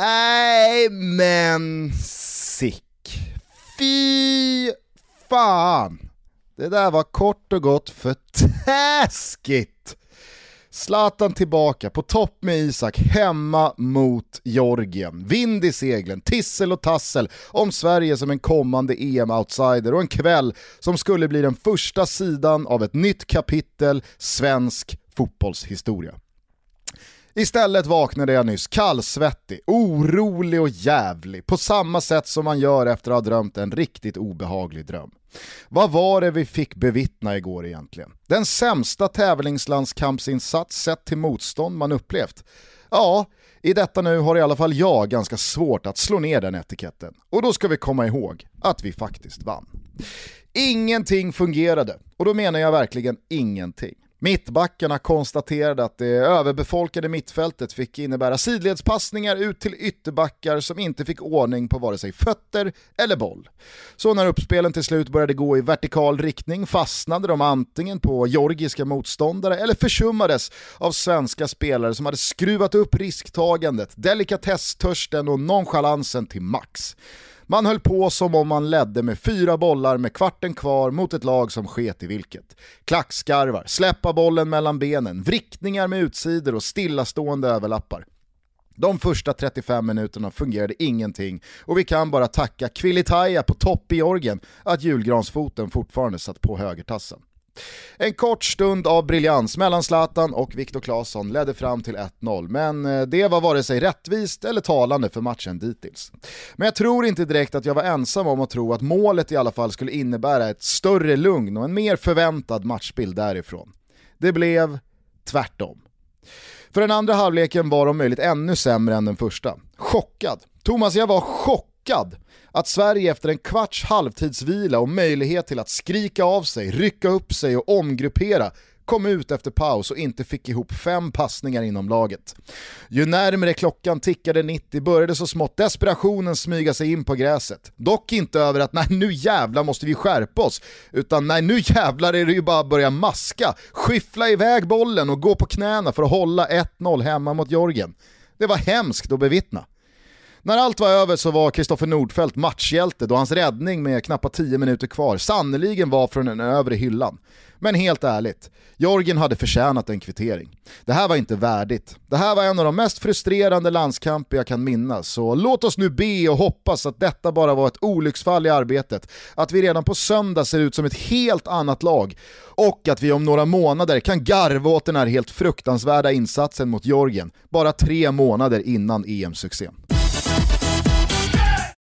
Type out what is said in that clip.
Nej men sick. Fy fan. Det där var kort och gott för taskigt. Zlatan tillbaka på topp med Isak hemma mot Georgien. Vind i seglen, tissel och tassel om Sverige som en kommande EM-outsider och en kväll som skulle bli den första sidan av ett nytt kapitel svensk fotbollshistoria. Istället vaknade jag nyss kallsvettig, orolig och jävlig på samma sätt som man gör efter att ha drömt en riktigt obehaglig dröm. Vad var det vi fick bevittna igår egentligen? Den sämsta tävlingslandskampsinsats sett till motstånd man upplevt? Ja, i detta nu har i alla fall jag ganska svårt att slå ner den etiketten. Och då ska vi komma ihåg att vi faktiskt vann. Ingenting fungerade, och då menar jag verkligen ingenting. Mittbackarna konstaterade att det överbefolkade mittfältet fick innebära sidledspassningar ut till ytterbackar som inte fick ordning på vare sig fötter eller boll. Så när uppspelen till slut började gå i vertikal riktning fastnade de antingen på georgiska motståndare eller försummades av svenska spelare som hade skruvat upp risktagandet, delikatesstörsten och nonchalansen till max. Man höll på som om man ledde med fyra bollar med kvarten kvar mot ett lag som sket i vilket. Klackskarvar, släppa bollen mellan benen, vrickningar med utsidor och stillastående överlappar. De första 35 minuterna fungerade ingenting och vi kan bara tacka Kvilitaja på topp i Georgien att julgransfoten fortfarande satt på högertassen. En kort stund av briljans mellan Zlatan och Viktor Claesson ledde fram till 1-0, men eh, det var vare sig rättvist eller talande för matchen dittills. Men jag tror inte direkt att jag var ensam om att tro att målet i alla fall skulle innebära ett större lugn och en mer förväntad matchbild därifrån. Det blev tvärtom. För den andra halvleken var om möjligt ännu sämre än den första. Chockad. Thomas, jag var chockad chockad att Sverige efter en kvarts halvtidsvila och möjlighet till att skrika av sig, rycka upp sig och omgruppera kom ut efter paus och inte fick ihop fem passningar inom laget. Ju närmre klockan tickade 90 började så smått desperationen smyga sig in på gräset. Dock inte över att nej nu jävlar måste vi skärpa oss, utan nej nu jävlar är det ju bara att börja maska, skyffla iväg bollen och gå på knäna för att hålla 1-0 hemma mot Jorgen. Det var hemskt att bevittna. När allt var över så var Kristoffer Nordfeldt matchhjälte då hans räddning med knappt 10 minuter kvar sannoliken var från den övre hyllan. Men helt ärligt, Jorgen hade förtjänat en kvittering. Det här var inte värdigt. Det här var en av de mest frustrerande landskamper jag kan minnas, så låt oss nu be och hoppas att detta bara var ett olycksfall i arbetet, att vi redan på söndag ser ut som ett helt annat lag och att vi om några månader kan garva åt den här helt fruktansvärda insatsen mot Jorgen, bara tre månader innan EM-succén.